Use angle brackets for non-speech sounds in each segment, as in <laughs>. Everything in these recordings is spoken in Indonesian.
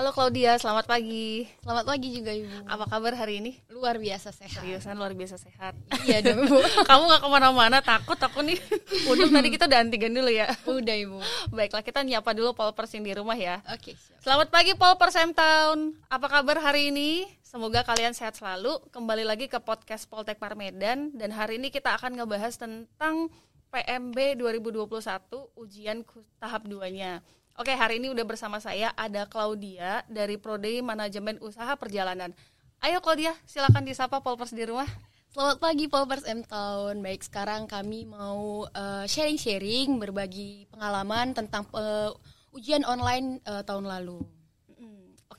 Halo Claudia, selamat pagi. Selamat pagi juga Ibu. Apa kabar hari ini? Luar biasa sehat. Seriusan luar biasa sehat. Iya dong Ibu. <laughs> Kamu gak ke mana-mana, takut aku nih. Untung tadi <laughs> kita udah antigen dulu ya. Udah Ibu. Baiklah, kita nyapa dulu Polpers yang di rumah ya. Oke, siap. Selamat pagi Polpers M Town. Apa kabar hari ini? Semoga kalian sehat selalu. Kembali lagi ke podcast Poltek Parmedan dan hari ini kita akan ngebahas tentang PMB 2021 ujian tahap 2-nya. Oke, hari ini udah bersama saya ada Claudia dari Prodi Manajemen Usaha Perjalanan. Ayo Claudia, silakan disapa Polpers di rumah. Selamat pagi Polpers M Town. Baik, sekarang kami mau eh, sharing-sharing, berbagi pengalaman tentang eh, ujian online eh, tahun lalu.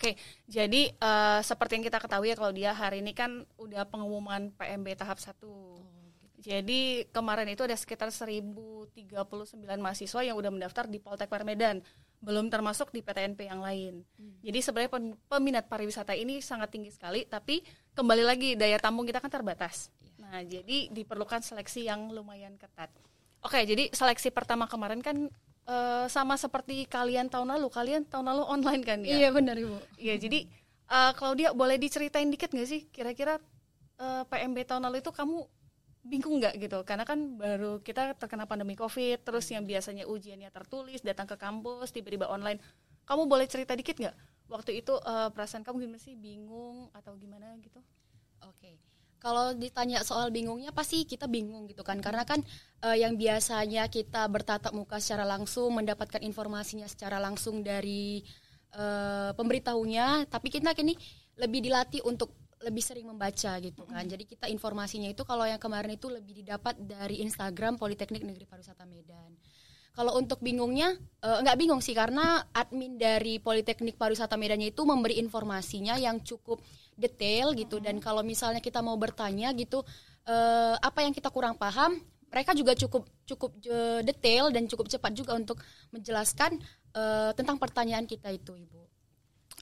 Oke, jadi eh, seperti yang kita ketahui ya Claudia, hari ini kan udah pengumuman PMB tahap 1. Jadi kemarin itu ada sekitar 1039 mahasiswa yang udah mendaftar di Poltek Parmedan, belum termasuk di PTNP yang lain. Jadi sebenarnya pem- peminat pariwisata ini sangat tinggi sekali, tapi kembali lagi daya tampung kita kan terbatas. Nah, jadi diperlukan seleksi yang lumayan ketat. Oke, jadi seleksi pertama kemarin kan eh, sama seperti kalian tahun lalu. Kalian tahun lalu online kan ya? Iya benar Ibu. Iya, jadi eh, Claudia boleh diceritain dikit nggak sih kira-kira eh, PMB tahun lalu itu kamu bingung nggak gitu? Karena kan baru kita terkena pandemi COVID, terus yang biasanya ujiannya tertulis, datang ke kampus, tiba-tiba online. Kamu boleh cerita dikit nggak? Waktu itu eh, perasaan kamu gimana sih? Bingung atau gimana gitu? Oke. Kalau ditanya soal bingungnya pasti kita bingung gitu kan karena kan eh, yang biasanya kita bertatap muka secara langsung mendapatkan informasinya secara langsung dari eh, pemberitahunya tapi kita kini lebih dilatih untuk lebih sering membaca gitu kan. Jadi kita informasinya itu kalau yang kemarin itu lebih didapat dari Instagram Politeknik Negeri Pariwisata Medan. Kalau untuk bingungnya eh, nggak bingung sih karena admin dari Politeknik Pariwisata Medannya itu memberi informasinya yang cukup detail gitu dan kalau misalnya kita mau bertanya gitu eh, apa yang kita kurang paham mereka juga cukup cukup je- detail dan cukup cepat juga untuk menjelaskan eh, tentang pertanyaan kita itu ibu.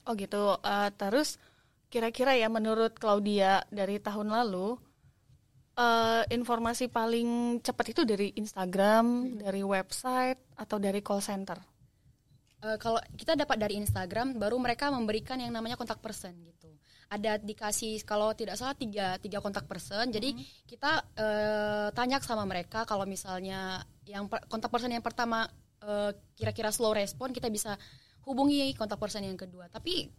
Oh gitu. Eh, terus kira-kira ya menurut Claudia dari tahun lalu eh, informasi paling cepat itu dari Instagram, dari website atau dari call center? Eh, kalau kita dapat dari Instagram baru mereka memberikan yang namanya kontak person gitu. Ada dikasih kalau tidak salah tiga tiga kontak person. Jadi kita eh, tanya sama mereka kalau misalnya yang per- kontak person yang pertama eh, kira-kira slow respon kita bisa hubungi kontak person yang kedua. Tapi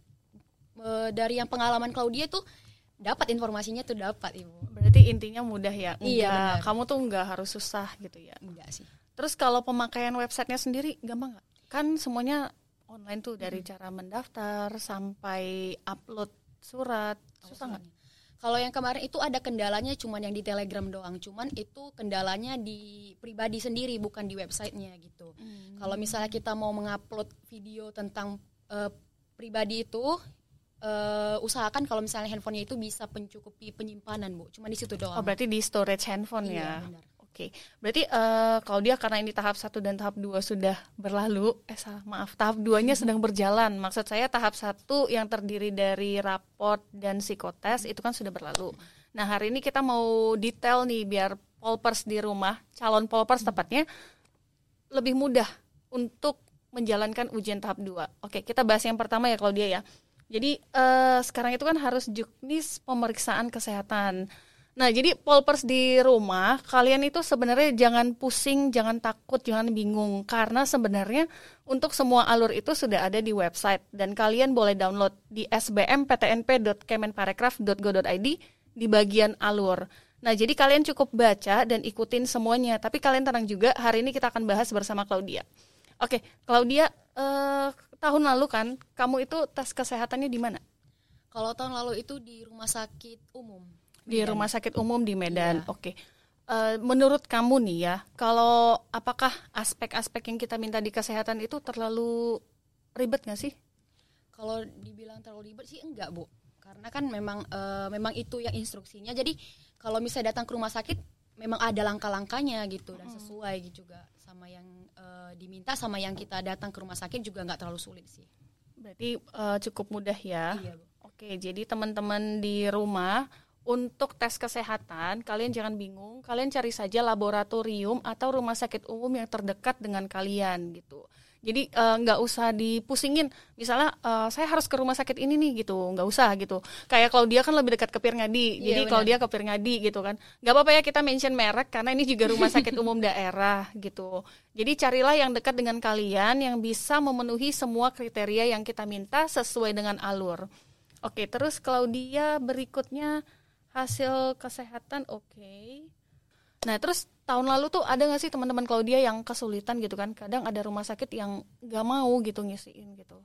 eh, dari yang pengalaman Claudia itu dapat informasinya tuh dapat ibu Berarti intinya mudah ya. Iya, Nggak- benar. Kamu tuh nggak harus susah gitu ya. enggak sih Terus kalau pemakaian websitenya sendiri gampang nggak? Kan semuanya online tuh dari cara mendaftar sampai upload surat. Susah nggak? Kalau yang kemarin itu ada kendalanya cuman yang di Telegram doang, cuman itu kendalanya di pribadi sendiri bukan di websitenya gitu. Kalau misalnya kita mau mengupload video tentang eh, pribadi itu eh, usahakan kalau misalnya handphonenya itu bisa mencukupi penyimpanan, Bu. Cuma di situ doang. Oh berarti di storage handphone Iya, ya. benar. Oke, berarti eh kalau dia karena ini tahap 1 dan tahap 2 sudah berlalu, eh salah, maaf, tahap 2-nya sedang berjalan. Maksud saya tahap 1 yang terdiri dari raport dan psikotes itu kan sudah berlalu. Nah, hari ini kita mau detail nih biar polpers di rumah, calon polpers tepatnya lebih mudah untuk menjalankan ujian tahap 2. Oke, kita bahas yang pertama ya Claudia ya. Jadi eh, sekarang itu kan harus juknis pemeriksaan kesehatan. Nah, jadi polpers di rumah, kalian itu sebenarnya jangan pusing, jangan takut, jangan bingung karena sebenarnya untuk semua alur itu sudah ada di website dan kalian boleh download di sbmptnp.kemenparekraf.go.id di bagian alur. Nah, jadi kalian cukup baca dan ikutin semuanya, tapi kalian tenang juga, hari ini kita akan bahas bersama Claudia. Oke, Claudia, eh, tahun lalu kan kamu itu tes kesehatannya di mana? Kalau tahun lalu itu di rumah sakit umum. di Medan. rumah sakit umum di Medan. Iya. Oke. Eh, menurut kamu nih ya, kalau apakah aspek-aspek yang kita minta di kesehatan itu terlalu ribet nggak sih? Kalau dibilang terlalu ribet sih enggak, Bu. Karena kan memang eh, memang itu yang instruksinya. Jadi kalau misalnya datang ke rumah sakit memang ada langkah-langkahnya gitu dan sesuai gitu juga sama yang eh, diminta sama yang kita datang ke rumah sakit juga nggak terlalu sulit sih. Berarti eh, cukup mudah ya. Iya, Bu. Oke, jadi teman-teman di rumah untuk tes kesehatan, kalian jangan bingung, kalian cari saja laboratorium atau rumah sakit umum yang terdekat dengan kalian gitu. Jadi eh, nggak usah dipusingin. Misalnya eh, saya harus ke rumah sakit ini nih gitu, nggak usah gitu. Kayak kalau dia kan lebih dekat ke Pirngadi. Iya, Jadi kalau dia ke Pirngadi gitu kan, nggak apa-apa ya kita mention merek karena ini juga rumah sakit umum daerah gitu. Jadi carilah yang dekat dengan kalian yang bisa memenuhi semua kriteria yang kita minta sesuai dengan alur. Oke, terus Claudia berikutnya hasil kesehatan oke. Nah, terus tahun lalu tuh ada nggak sih teman-teman Claudia yang kesulitan gitu kan? Kadang ada rumah sakit yang nggak mau gitu ngisiin gitu.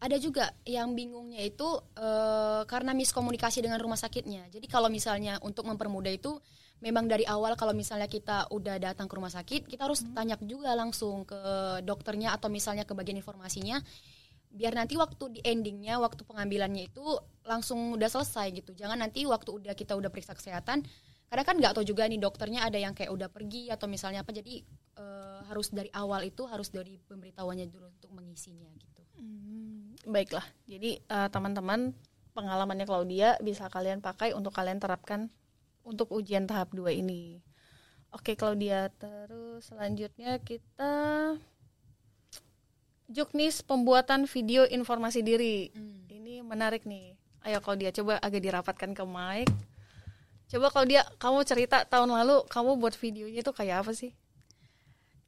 ada juga yang bingungnya itu eh, karena miskomunikasi dengan rumah sakitnya. Jadi kalau misalnya untuk mempermudah itu memang dari awal kalau misalnya kita udah datang ke rumah sakit, kita harus tanya juga langsung ke dokternya atau misalnya ke bagian informasinya biar nanti waktu di endingnya waktu pengambilannya itu langsung udah selesai gitu. Jangan nanti waktu udah kita udah periksa kesehatan karena kan nggak tahu juga nih dokternya ada yang kayak udah pergi atau misalnya apa jadi eh, harus dari awal itu harus dari pemberitahuannya dulu untuk mengisinya gitu. Baiklah. Jadi eh, teman-teman pengalamannya Claudia bisa kalian pakai untuk kalian terapkan untuk ujian tahap 2 ini. Oke Claudia, terus selanjutnya kita Juknis pembuatan video informasi diri. Ini menarik nih. Ayo Claudia coba agak dirapatkan ke mic. Coba Claudia, kamu cerita tahun lalu kamu buat videonya itu kayak apa sih?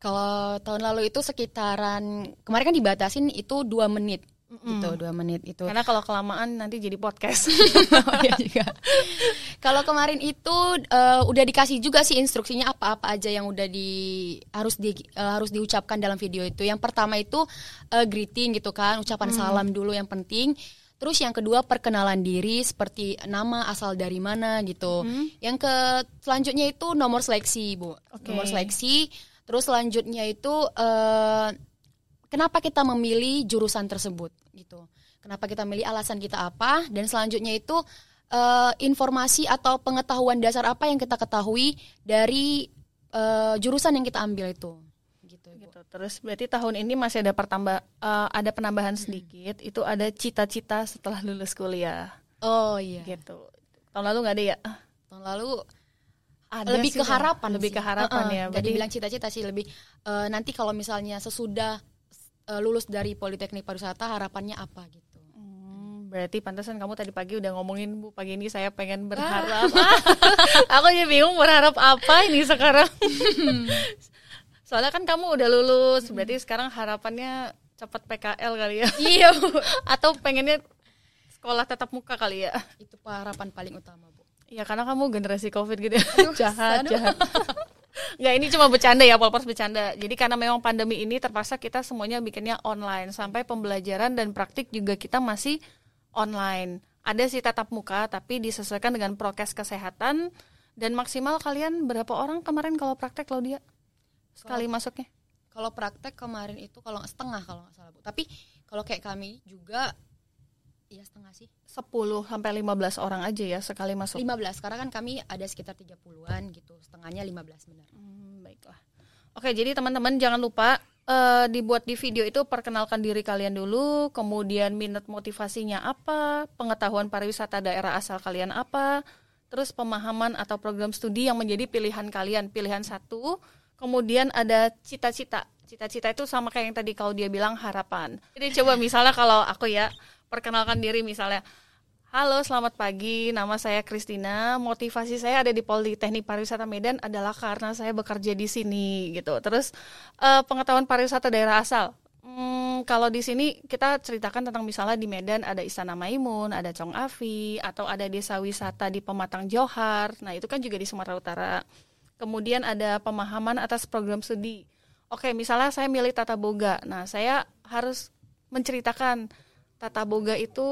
Kalau tahun lalu itu sekitaran kemarin kan dibatasin itu dua menit gitu dua menit itu. Karena kalau kelamaan nanti jadi podcast. <laughs> Iya juga. Kalau kemarin itu eh, udah dikasih juga sih instruksinya apa-apa aja yang udah di harus di eh, harus diucapkan dalam video itu. Yang pertama itu eh, greeting gitu kan, ucapan salam dulu yang penting. Terus yang kedua perkenalan diri seperti nama asal dari mana gitu. Yang ke selanjutnya itu nomor seleksi bu, Oke. nomor seleksi. Terus selanjutnya itu eh, kenapa kita memilih jurusan tersebut gitu. Kenapa kita milih alasan kita apa dan selanjutnya itu eh, informasi atau pengetahuan dasar apa yang kita ketahui dari eh, jurusan yang kita ambil itu. Gitu. Gitu. Terus berarti tahun ini masih ada pertambah eh, ada penambahan sedikit. Itu ada cita-cita setelah lulus kuliah. Oh iya. Gitu. Tahun lalu nggak ada ya? Tahun lalu Ada lebih sih, ke harapan Lebih sih. ke harapan ya. Jadi bilang cita-cita sih lebih eh, nanti kalau misalnya sesudah eh, lulus dari Politeknik Pariwisata harapannya apa gitu. Hmm, berarti pantasan kamu tadi pagi udah ngomongin Bu pagi ini saya pengen Ah. <laughs> berharap. <laughs> Aku jadi bingung berharap apa ini sekarang. <laughs> Soalnya kan kamu udah lulus, berarti sekarang harapannya cepat PKL kali ya. Iya. <laughs> Atau pengennya sekolah tatap muka kali ya. itu harapan paling utama, Bu. Ya karena kamu generasi covid gitu ya. <laughs> jahat, aduh. jahat. <laughs> Nggak ini cuma bercanda ya, Polpers bercanda. Jadi karena memang pandemi ini terpaksa kita semuanya bikinnya online sampai pembelajaran dan praktik juga kita masih online. Ada sih tatap muka tapi disesuaikan dengan prokes kesehatan dan maksimal kalian berapa orang kemarin kalau praktek Claudia? Sekali masuknya? Kalau praktek kemarin itu kalau setengah kalau nggak salah, Bu. Tapi kalau kayak kami juga ya setengah sih. 10 sampai 15 orang aja ya sekali masuk. 15 karena kan kami ada sekitar 30-an gitu. Setengahnya 15 benar. Hmm, baiklah. Oke, jadi teman-teman jangan lupa eh, dibuat di video itu perkenalkan diri kalian dulu, kemudian minat motivasinya apa, pengetahuan pariwisata daerah asal kalian apa, terus pemahaman atau program studi yang menjadi pilihan kalian, pilihan satu. Kemudian ada cita-cita. Cita-cita itu sama kayak yang tadi kalau dia bilang harapan. Jadi coba misalnya kalau aku ya perkenalkan diri misalnya Halo, selamat pagi. Nama saya Kristina. Motivasi saya ada di Politeknik Pariwisata Medan adalah karena saya bekerja di sini gitu. Terus eh, pengetahuan pariwisata daerah asal. Hmm, kalau di sini kita ceritakan tentang misalnya di Medan ada Istana Maimun, ada Cong Afi, atau ada desa wisata di Pematang Johar. Nah itu kan juga di Sumatera Utara. Kemudian ada pemahaman atas program studi. Oke, misalnya saya milih tata boga. Nah, saya harus menceritakan tata boga itu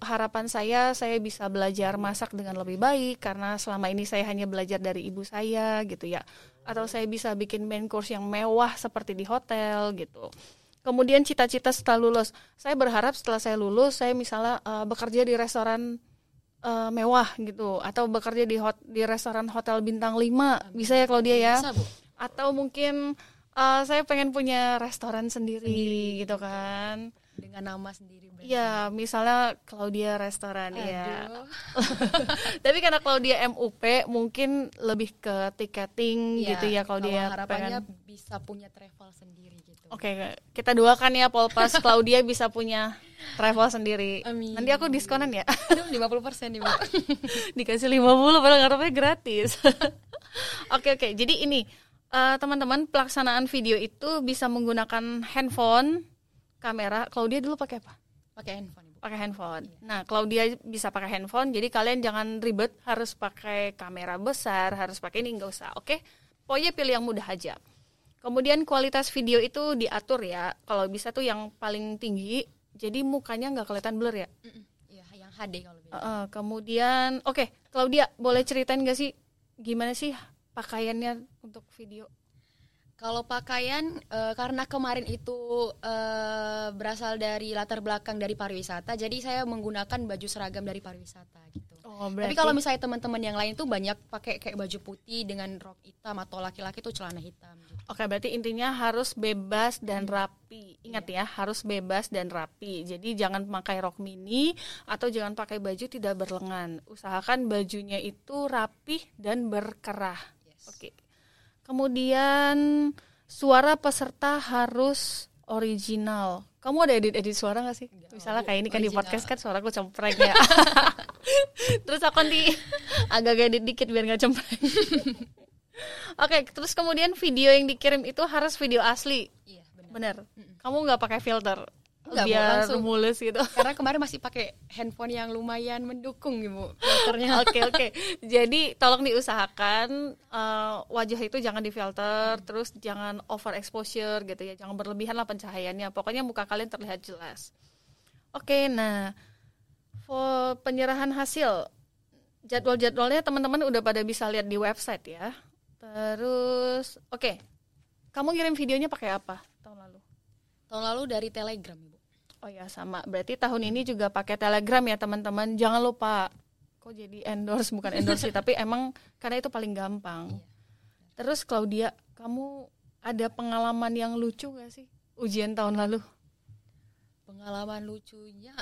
harapan saya saya bisa belajar masak dengan lebih baik karena selama ini saya hanya belajar dari ibu saya gitu ya. Atau saya bisa bikin main course yang mewah seperti di hotel gitu. Kemudian cita-cita setelah lulus, saya berharap setelah saya lulus saya misalnya eh, bekerja di restoran eh, mewah gitu atau bekerja di hot, di restoran hotel bintang 5 bisa ya kalau dia ya? Bisa, Bu. atau mungkin uh, saya pengen punya restoran sendiri, sendiri. gitu kan dengan nama sendiri Iya, misalnya Claudia restoran ya. <laughs> Tapi karena Claudia MUP mungkin lebih ke tiketing ya, gitu ya kalau dia harapannya pengen... bisa punya travel sendiri gitu. Oke, okay, kita doakan ya Polpas <laughs> Claudia bisa punya travel sendiri. Amin. Nanti aku diskonan ya. <laughs> Aduh, 50% nih, Mbak. Dikasih 50 padahal ngarepnya gratis. Oke, oke. Okay, Jadi ini uh, teman-teman pelaksanaan video itu bisa menggunakan handphone, kamera. Claudia dulu pakai apa? pakai handphone pakai handphone iya. nah Claudia bisa pakai handphone jadi kalian jangan ribet harus pakai kamera besar harus pakai ini nggak usah oke okay? pokoknya pilih yang mudah aja kemudian kualitas video itu diatur ya kalau bisa tuh yang paling tinggi jadi mukanya nggak kelihatan blur ya Iya, yang HD kalau bisa. Uh, kemudian, oke, okay, Claudia, boleh ceritain gak sih gimana sih pakaiannya untuk video? Kalau pakaian uh, karena kemarin itu uh, berasal dari latar belakang dari pariwisata, jadi saya menggunakan baju seragam dari pariwisata gitu. Oh, berarti... Tapi kalau misalnya teman-teman yang lain tuh banyak pakai kayak baju putih dengan rok hitam atau laki-laki tuh celana hitam. Gitu. Oke, berarti intinya harus bebas dan rapi. Ingat iya. ya, harus bebas dan rapi. Jadi jangan pakai rok mini atau jangan pakai baju tidak berlengan. Usahakan bajunya itu rapi dan berkerah. Yes. Oke. Kemudian suara peserta harus original. Kamu ada edit-edit suara gak sih? Enggak, Misalnya kayak ini kan original. di podcast kan suaraku cempreng ya. <laughs> terus aku nanti agak edit dikit biar gak cempreng. <laughs> Oke, okay, terus kemudian video yang dikirim itu harus video asli. Iya, benar. Benar. Kamu nggak pakai filter. Enggak, biar langsung mulus gitu. <laughs> Karena kemarin masih pakai handphone yang lumayan mendukung ibu filternya. <laughs> Oke oke. Okay, okay. Jadi tolong diusahakan uh, wajah itu jangan difilter, hmm. terus jangan over exposure gitu ya, jangan berlebihan lah pencahayaannya. Pokoknya muka kalian terlihat jelas. Oke, okay, nah for penyerahan hasil jadwal-jadwalnya teman-teman udah pada bisa lihat di website ya. Terus, oke, okay. kamu kirim videonya pakai apa tahun lalu? Tahun lalu dari Telegram, Ibu. Oh ya, sama. Berarti tahun ini juga pakai Telegram ya, teman-teman. Jangan lupa. Kok jadi endorse bukan endorse sih, <laughs> tapi emang karena itu paling gampang. Iya. Terus Claudia, kamu ada pengalaman yang lucu gak sih ujian tahun lalu? Pengalaman lucunya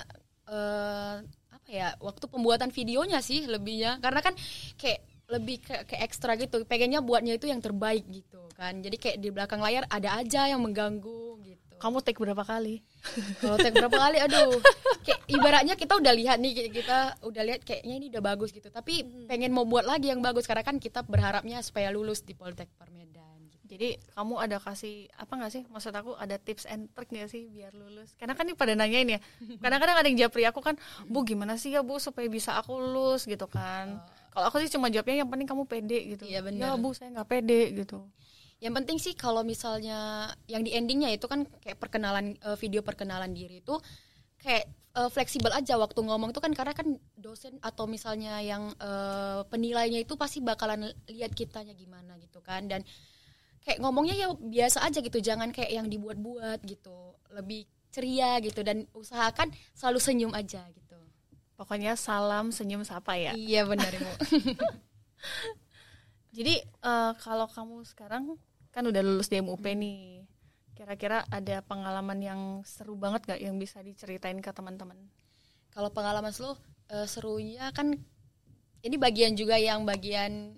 uh, apa ya? Waktu pembuatan videonya sih lebihnya. Karena kan kayak lebih ke, ke ekstra gitu pengennya buatnya itu yang terbaik gitu kan jadi kayak di belakang layar ada aja yang mengganggu gitu kamu take berapa kali? <laughs> Kalau take berapa kali, aduh, kayak ibaratnya kita udah lihat nih, kita udah lihat kayaknya ini udah bagus gitu. Tapi hmm. pengen mau buat lagi yang bagus karena kan kita berharapnya supaya lulus di Poltek Parmedan. Gitu. Jadi kamu ada kasih apa nggak sih? Maksud aku ada tips and trick nggak sih biar lulus? Karena kan ini pada nanyain ya. Kadang-kadang ada yang japri aku kan, bu gimana sih ya bu supaya bisa aku lulus gitu kan. Oh. Kalau aku sih cuma jawabnya yang penting kamu pede gitu. Iya benar. Ya bu saya nggak pede gitu yang penting sih kalau misalnya yang di endingnya itu kan kayak perkenalan uh, video perkenalan diri itu kayak uh, fleksibel aja waktu ngomong itu kan karena kan dosen atau misalnya yang uh, penilainya itu pasti bakalan lihat kitanya gimana gitu kan. Dan kayak ngomongnya ya biasa aja gitu jangan kayak yang dibuat-buat gitu lebih ceria gitu. Dan usahakan selalu senyum aja gitu. Pokoknya salam senyum sapa ya. Iya benar ibu. <laughs> Jadi uh, kalau kamu sekarang kan udah lulus di MUP nih. Kira-kira ada pengalaman yang seru banget gak yang bisa diceritain ke teman-teman? Kalau pengalaman seru uh, serunya kan ini bagian juga yang bagian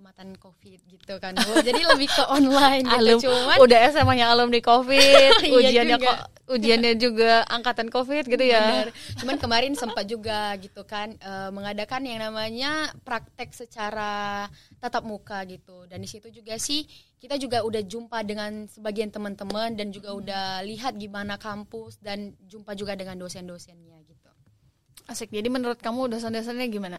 tamatan covid gitu kan bu. Jadi lebih ke online gitu Alum, cuman udah SMA nya alumni covid <laughs> iya ujiannya kok ujiannya juga angkatan covid gitu ya. Bener. cuman kemarin sempat juga gitu kan uh, mengadakan yang namanya praktek secara tatap muka gitu. Dan di situ juga sih kita juga udah jumpa dengan sebagian teman-teman dan juga hmm. udah lihat gimana kampus dan jumpa juga dengan dosen-dosennya gitu. Asik. Jadi menurut kamu dosen-dosennya gimana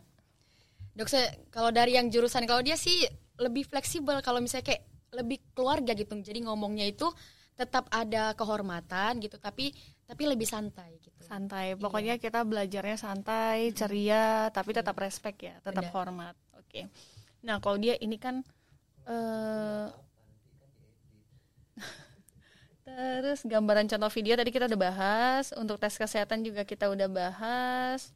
Dokter kalau dari yang jurusan kalau dia sih lebih fleksibel kalau misalnya kayak lebih keluarga gitu. Jadi ngomongnya itu tetap ada kehormatan gitu tapi tapi lebih santai gitu. Santai. Iya. Pokoknya iya. kita belajarnya santai, ceria tapi tetap iya. respect ya, tetap Benar. hormat. Oke. Okay. Nah, kalau dia ini kan uh, <laughs> Terus gambaran contoh video tadi kita udah bahas, untuk tes kesehatan juga kita udah bahas.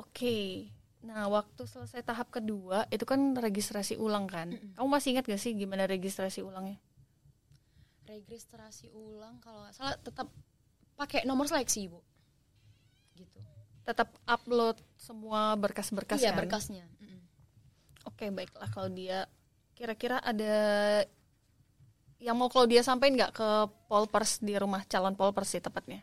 Oke. Okay. Nah, waktu selesai tahap kedua itu kan registrasi ulang kan. Mm -hmm. Kamu masih ingat gak sih gimana registrasi ulangnya? registrasi ulang kalau nggak salah tetap pakai nomor seleksi bu gitu Tetap upload semua berkas-berkas iya kan? berkasnya Mm-mm. Oke, baiklah kalau dia kira-kira ada yang mau Claudia sampaikan nggak ke polpers di rumah calon polpers sih tepatnya?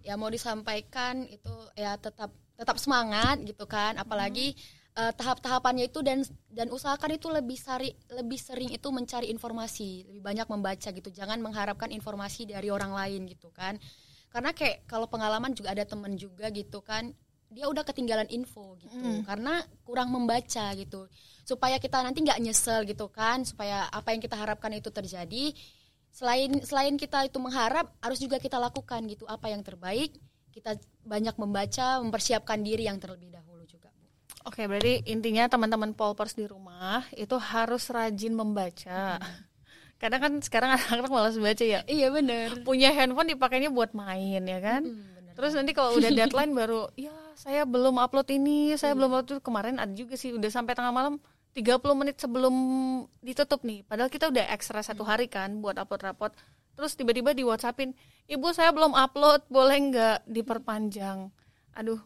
ya mau disampaikan itu ya tetap tetap semangat gitu kan. Apalagi eh, tahap-tahapannya itu dan dan usahakan itu lebih sari lebih sering itu mencari informasi lebih banyak membaca gitu. Jangan mengharapkan informasi dari orang lain gitu kan. Karena kayak kalau pengalaman juga ada temen juga gitu kan dia udah ketinggalan info gitu. Hmm. karena kurang membaca gitu. Supaya kita nanti nggak nyesel gitu kan supaya apa yang kita harapkan itu terjadi. Selain selain kita itu mengharap harus juga kita lakukan gitu. Apa yang terbaik kita banyak membaca mempersiapkan diri yang terlebih dahulu juga Bu. Oke, berarti intinya teman-teman polpers di rumah itu harus rajin membaca. Kadang kan sekarang <laughs> anak-anak malas baca ya. iya benar Punya handphone dipakainya buat main ya kan? Terus nanti kalau udah <laughs> deadline baru, ya saya belum upload ini, saya belum upload itu. Kemarin ada juga sih udah sampai tengah malam 30 menit sebelum ditutup nih. Padahal kita udah ekstra satu hari kan buat upload rapot. Terus tiba-tiba di WhatsAppin, ibu saya belum upload, boleh nggak diperpanjang? Aduh,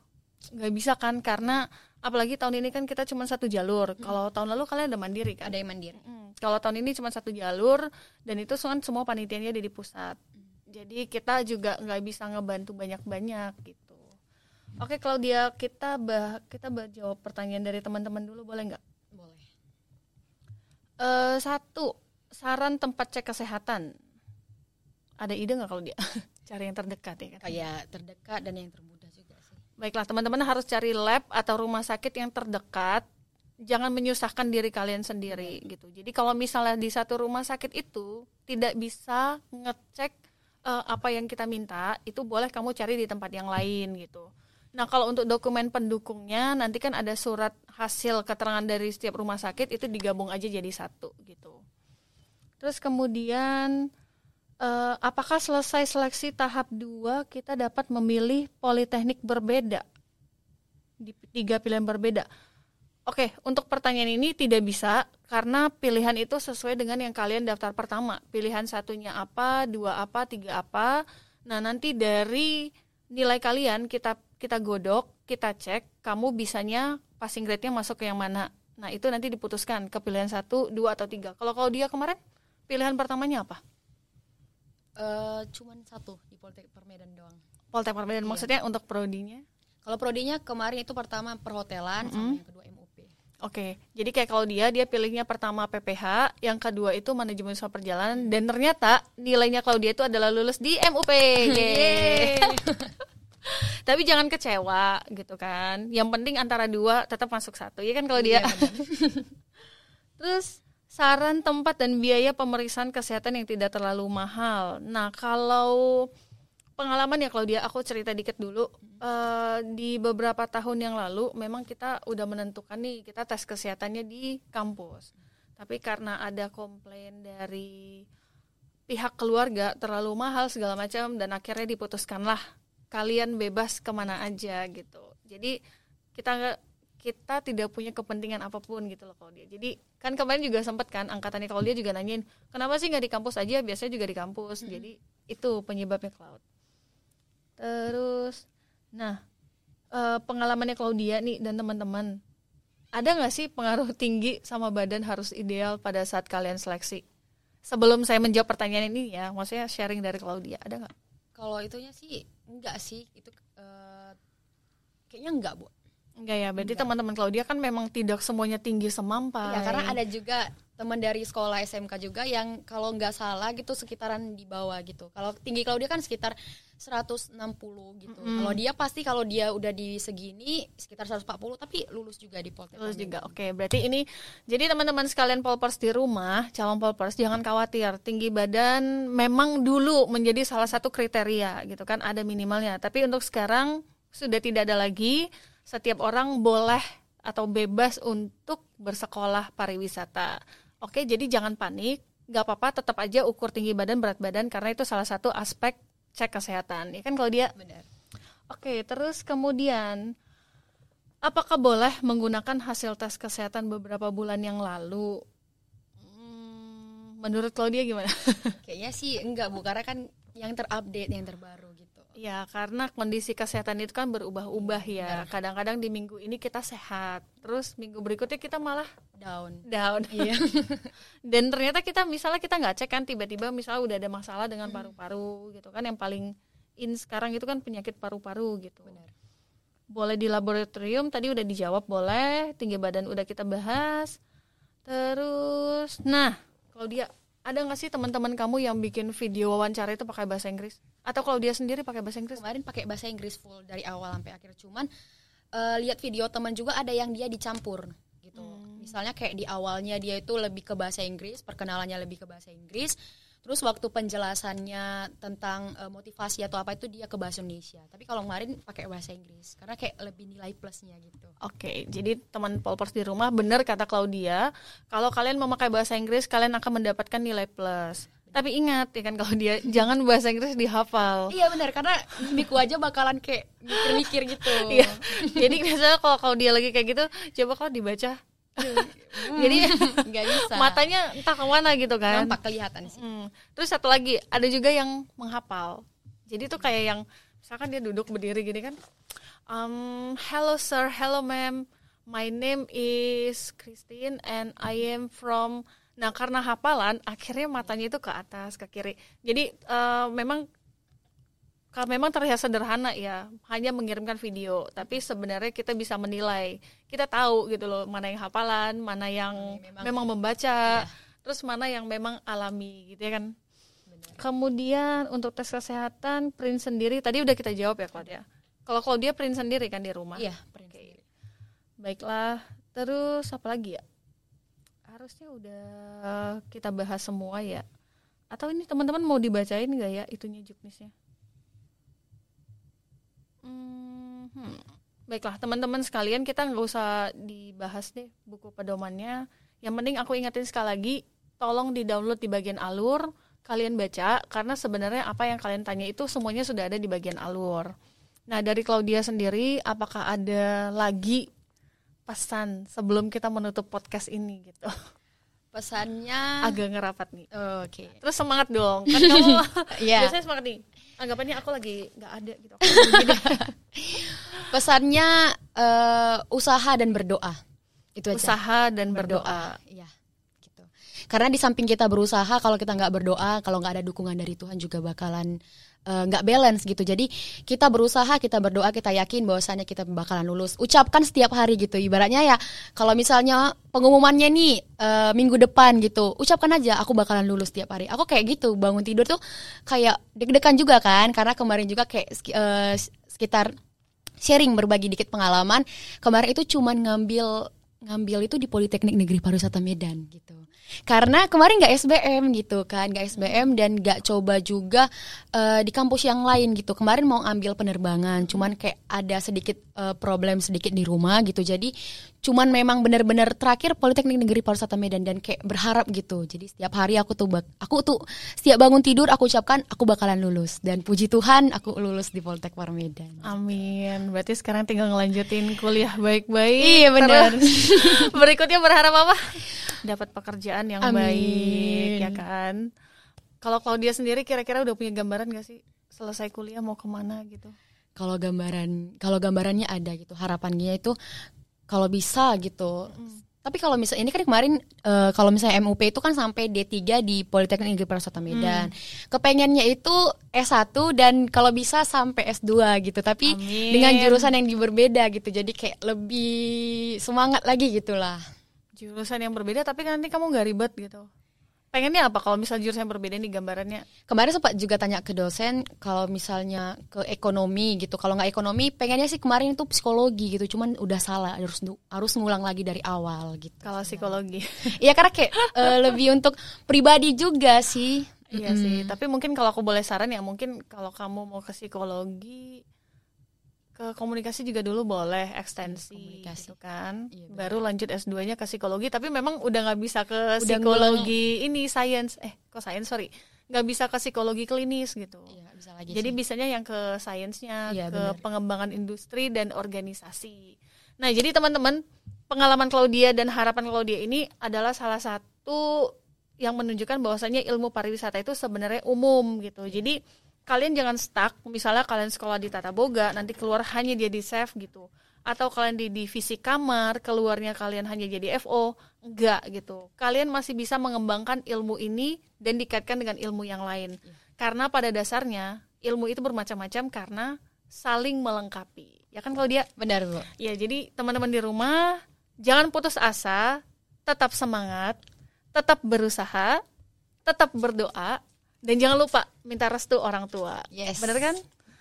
nggak bisa kan karena apalagi tahun ini kan kita cuma satu jalur. Kalau tahun lalu kalian ada mandiri kan? ada yang mandiri Mm, Kalau tahun ini cuma satu jalur dan itu kan semua panitianya ada di pusat. Jadi kita juga nggak bisa ngebantu banyak-banyak gitu. Oke, kalau dia kita bah kita bah jawab pertanyaan dari teman-teman dulu boleh nggak? boleh Eh satu saran tempat cek kesehatan. Ada ide nggak kalau dia <laughs> cari yang terdekat ya kayak terdekat dan yang termudah juga sih Baiklah, teman-teman harus cari lab atau rumah sakit yang terdekat. Jangan menyusahkan diri kalian sendiri gitu. Jadi kalau misalnya di satu rumah sakit itu tidak bisa ngecek eh, apa yang kita minta, itu boleh kamu cari di tempat yang lain gitu. Nah, kalau untuk dokumen pendukungnya nanti kan ada surat hasil keterangan dari setiap rumah sakit itu digabung aja jadi satu gitu. Terus kemudian eh, apakah selesai seleksi tahap 2 kita dapat memilih politeknik berbeda di tiga pilihan berbeda? Oke, untuk pertanyaan ini tidak bisa karena pilihan itu sesuai dengan yang kalian daftar pertama. Pilihan satunya apa, dua apa, tiga apa. Nah, nanti dari nilai kalian kita kita godok, kita cek kamu bisanya passing grade-nya masuk ke yang mana. Nah, itu nanti diputuskan ke pilihan satu, dua atau tiga. Kalau kalau dia kemarin pilihan pertamanya apa? Eh, cuman satu di Politeknik Permedan doang Poltek Permedan maksudnya untuk prodinya? kalau prodinya kemarin itu pertama perhotelan sama yang kedua MUP Oke, jadi kayak kalau dia dia pilihnya pertama PPH, yang kedua itu manajemen usaha perjalanan dan ternyata nilainya kalau dia itu adalah lulus di MUP. <laughs> Yeay. Tapi jangan kecewa gitu kan. Yang penting antara dua tetap masuk satu, ya kan kalau dia. <laughs> Terus saran tempat dan biaya pemeriksaan kesehatan yang tidak terlalu mahal. Nah, kalau pengalaman ya kalau dia aku cerita dikit dulu. Eh, di beberapa tahun yang lalu memang kita udah menentukan nih kita tes kesehatannya di kampus. Tapi karena ada komplain dari pihak keluarga terlalu mahal segala macam dan akhirnya diputuskanlah kalian bebas ke mana aja gitu. Jadi kita kita tidak punya kepentingan apa pun gitu loh kalau dia jadi kan kemarin juga sempet kan angkatannya kalau dia juga nanyain kenapa sih nggak di kampus aja? Biasanya juga di kampus. Jadi itu penyebabnya cloud terus nah eh, pengalamannya Claudia nih dan teman-teman ada nggak sih pengaruh tinggi sama badan harus ideal pada saat kalian seleksi? Sebelum saya menjawab pertanyaan ini ya maksudnya sharing dari Claudia ada nggak? Kalau itunya sih enggak sih. Itu eh, kayaknya enggak bu Enggak ya, berarti teman-teman Claudia kan memang tidak semuanya tinggi semampai. Ya karena ada juga teman dari sekolah SMK juga yang kalau nggak salah gitu sekitaran di bawah gitu. Kalau tinggi kalau dia kan sekitar 160 gitu. Kalau dia pasti kalau dia udah di segini sekitar 140 tapi lulus juga di Poltek. Lulus juga. Oke, berarti ini jadi teman-teman sekalian polpers di rumah, calon polpers jangan khawatir. Tinggi badan memang dulu menjadi salah satu kriteria gitu kan, ada minimalnya. Tapi untuk sekarang sudah tidak ada lagi. Setiap orang boleh atau bebas untuk bersekolah pariwisata. Oke, jadi jangan panik. Gak apa-apa, tetap aja ukur tinggi badan, berat badan karena itu salah satu aspek cek kesehatan. Ya kan kalau dia Benar. Oke, terus kemudian apakah boleh menggunakan hasil tes kesehatan beberapa bulan yang lalu? Hmm, menurut Claudia gimana? <laughs> Kayaknya sih enggak Bu, karena kan yang terupdate, yang terbaru. Ya, karena kondisi kesehatan itu kan berubah-ubah ya. Kadang-kadang di minggu ini kita sehat, terus minggu berikutnya kita malah Down. down. Iya. <laughs> Dan ternyata kita misalnya kita nggak cek kan tiba-tiba misalnya udah ada masalah dengan paru-paru gitu kan yang paling in sekarang itu kan penyakit paru-paru gitu. Benar. Boleh di laboratorium tadi udah dijawab boleh, tinggi badan udah kita bahas. Terus nah, kalau dia ada nggak sih teman-teman kamu yang bikin video wawancara itu pakai bahasa Inggris? Atau kalau dia sendiri pakai bahasa Inggris? Kemarin pakai bahasa Inggris full dari awal sampai akhir. Cuman eh, lihat video teman juga ada yang dia dicampur gitu. Misalnya kayak di awalnya dia itu lebih ke bahasa Inggris, perkenalannya lebih ke bahasa Inggris. Terus waktu penjelasannya tentang eh, motivasi atau apa itu dia ke bahasa Indonesia. Tapi kalau kemarin pakai bahasa Inggris karena kayak lebih nilai plusnya gitu. Oke, jadi teman Polpers di rumah benar kata Claudia, kalau kalian memakai bahasa Inggris kalian akan mendapatkan nilai plus. Tapi ingat ya kan kalau dia <laughs> jangan bahasa Inggris dihafal. Iya benar karena Miku aja bakalan kayak mikir-mikir gitu. Iya. Jadi biasanya kalau kalau dia lagi kayak gitu, coba kalau dibaca. Jadi <laughs> nggak <laughs> bisa. matanya entah ke mana gitu kan. nampak kelihatan sih. Hmm. Terus satu lagi, ada juga yang menghafal. Jadi tuh kayak yang misalkan dia duduk berdiri gini kan. Um, hello sir, hello ma'am. My name is Christine and I am from Nah, karena hafalan akhirnya matanya itu ke atas, ke kiri. Jadi eh, memang kalau memang terlihat sederhana ya, hanya mengirimkan video, tapi sebenarnya kita bisa menilai. Kita tahu gitu loh, mana yang hafalan, mana yang memang- memang, membaca, terus mana yang memang alami gitu ya kan. Kemudian untuk tes kesehatan print sendiri tadi udah kita jawab ya Claudia. Kalau Claudia print sendiri kan di rumah. Iya, print sendiri. Baiklah, terus apa lagi ya? Harusnya udah kita bahas semua ya. Atau ini teman-teman mau dibacain nggak ya itunya juknisnya? Hmm. Baiklah, teman-teman sekalian kita nggak usah dibahas deh buku pedomannya. Yang penting aku ingetin sekali lagi, tolong di-download di bagian alur, kalian baca karena sebenarnya apa yang kalian tanya itu semuanya sudah ada di bagian alur. Nah, dari Claudia sendiri apakah ada lagi pesan sebelum kita menutup podcast ini gitu. Pesannya Agak ngerapat nih. Oke. Terus semangat dong. Kan kamu <laughs> Iya. biasanya semangat nih. Anggapannya aku lagi nggak ada gitu. <laughs> Pesannya eh, usaha dan berdoa. Itu aja. Usaha dan berdoa. Iya. Gitu. Karena di samping kita berusaha, kalau kita nggak berdoa, kalau nggak ada dukungan dari Tuhan juga bakalan eh, nggak balance gitu. Jadi kita berusaha, kita berdoa, kita yakin bahwasannya kita bakalan lulus. Ucapkan setiap hari gitu. Ibaratnya ya, kalau misalnya pengumumannya nih eh, minggu depan gitu, ucapkan aja aku bakalan lulus setiap hari. Aku kayak gitu, bangun tidur tuh kayak deg-degan juga kan, karena kemarin juga kayak eh, sekitar sharing berbagi dikit pengalaman. Kemarin itu cuman ngambil ngambil itu di Politeknik Negeri Pariwisata Medan gitu. Karena kemarin nggak SBM gitu kan, nggak SBM dan nggak coba juga eh, di kampus yang lain gitu. Kemarin mau ambil penerbangan, cuman kayak ada sedikit eh, problem sedikit di rumah gitu. Jadi cuman memang benar-benar terakhir Politeknik Negeri Pariwisata Medan dan kayak berharap gitu. Jadi setiap hari aku tuh bak- aku tuh setiap bangun tidur aku ucapkan aku bakalan lulus dan puji Tuhan aku lulus di Politek Par Medan. Amin. Berarti sekarang tinggal ngelanjutin kuliah baik-baik. Iya, benar. <laughs> Berikutnya berharap apa? Dapat pekerjaan yang Amin. baik, ya kan? Kalau Claudia sendiri kira-kira udah punya gambaran gak sih selesai kuliah mau ke mana gitu? kalau gambaran kalau gambarannya ada gitu harapannya itu kalau bisa gitu. Tapi kalau misalnya ini kan kemarin eh, kalau misalnya MUP itu kan sampai D3 di Politeknik Negeri Pariwisata Medan. Kepengennya itu S1 dan kalau bisa sampai S2 gitu. Tapi Amin. dengan jurusan yang berbeda gitu. Jadi kayak lebih semangat lagi gitulah. Jurusan yang berbeda tapi kan nanti kamu nggak ribet gitu. Pengennya apa kalau misalnya jurusan yang berbeda nih gambarannya? kemarin sempat juga tanya ke dosen kalau misalnya ke ekonomi gitu kalau nggak ekonomi pengennya sih kemarin itu psikologi gitu cuman udah salah harus harus ngulang lagi dari awal gitu Kalau psikologi. Iya karena kayak eh, <laughs> lebih untuk pribadi juga sih. Iya sih, tapi mungkin kalau aku boleh saran ya mungkin kalau kamu mau ke psikologi ke komunikasi juga dulu boleh ekstensi Komunikasi. gitu kan. Iya. Baru lanjut S2-nya ke psikologi, tapi memang udah nggak bisa ke Udah psikologi ini science eh kok science sorry. nggak bisa ke psikologi klinis gitu. Iya bisa lagi. Jadi sih. bisanya yang ke sainsnya, Iya, ke benar. pengembangan industri dan organisasi. Nah, jadi teman-teman, pengalaman Claudia dan harapan Claudia ini adalah salah satu yang menunjukkan bahwasanya ilmu pariwisata itu sebenarnya umum gitu. Jadi kalian jangan stuck misalnya kalian sekolah di tata boga nanti keluar hanya jadi chef gitu. Atau kalian di divisi kamar keluarnya kalian hanya jadi FO enggak gitu. Kalian masih bisa mengembangkan ilmu ini dan dikaitkan dengan ilmu yang lain. Karena pada dasarnya ilmu itu bermacam-macam karena saling melengkapi. Ya kan kalau dia benar bu. Ya jadi teman-teman di rumah jangan putus asa tetap semangat tetap berusaha tetap berdoa dan jangan lupa minta restu orang tua. Yes. Bener kan?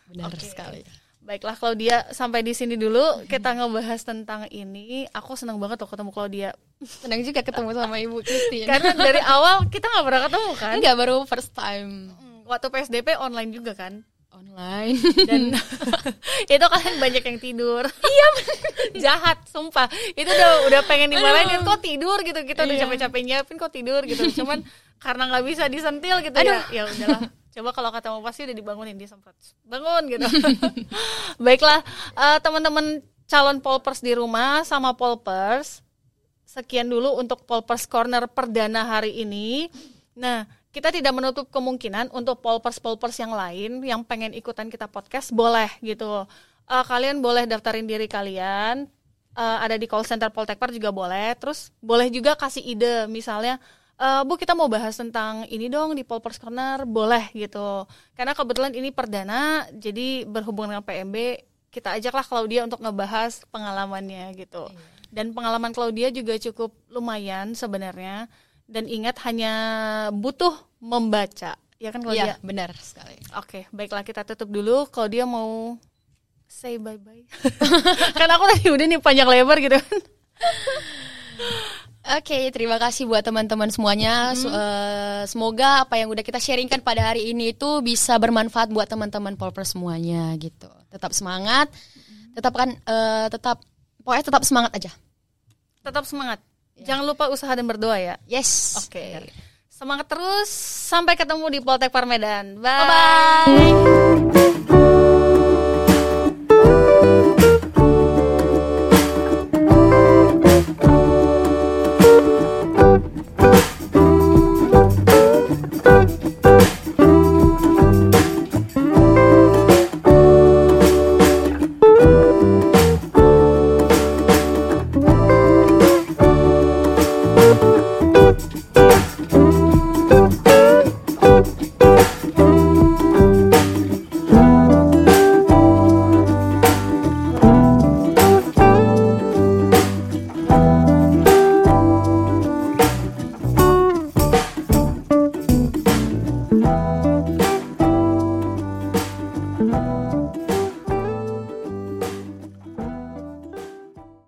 Benar okay. sekali. Baiklah Claudia, sampai di sini dulu kita ngebahas tentang ini. Aku senang banget loh ketemu Claudia. Senang juga ketemu sama Ibu Christine. <laughs> Karena dari awal kita nggak pernah ketemu kan? Enggak, baru first time. Waktu PSDP online juga kan? Online. Dan <laughs> <laughs> itu kan banyak yang tidur. Iya, jahat, sumpah. Itu udah udah pengen dimarahin kok tidur gitu. Kita udah iya. capek-capek nyiapin kok tidur gitu. Cuman karena nggak bisa disentil gitu ya. Aduh. ya. Ya udahlah <laughs> coba kalau kata mau pasti udah dibangunin dia sempat bangun gitu <laughs> baiklah uh, teman-teman calon polpers di rumah sama polpers sekian dulu untuk polpers corner perdana hari ini nah kita tidak menutup kemungkinan untuk polpers-polpers yang lain yang pengen ikutan kita podcast boleh gitu uh, kalian boleh daftarin diri kalian uh, ada di call center Poltekpar juga boleh terus boleh juga kasih ide misalnya uh, Bu kita mau bahas tentang ini dong di Polpers Corner. Boleh gitu. Karena kebetulan ini perdana jadi berhubungan dengan PMB kita ajaklah Claudia untuk ngebahas pengalamannya gitu. Iya. dan pengalaman Claudia juga cukup lumayan sebenarnya. Dan ingat hanya butuh membaca. Ya kan Claudia? Iya benar sekali. Oke baiklah kita tutup dulu. Claudia mau say bye bye <laughs> karena aku tadi udah nih panjang lebar gitu kan <laughs> Oke, okay, terima kasih buat teman-teman semuanya. Hmm. Uh, semoga apa yang udah kita sharingkan pada hari ini itu bisa bermanfaat buat teman-teman Polper semuanya gitu. Tetap semangat, tetap kan uh, tetap pokoknya tetap semangat aja. Tetap semangat. Ya. Jangan lupa usaha dan berdoa ya. Yes. Oke. Okay. Semangat terus. Sampai ketemu di Poltek Parmedan. Bye. Bye. -bye.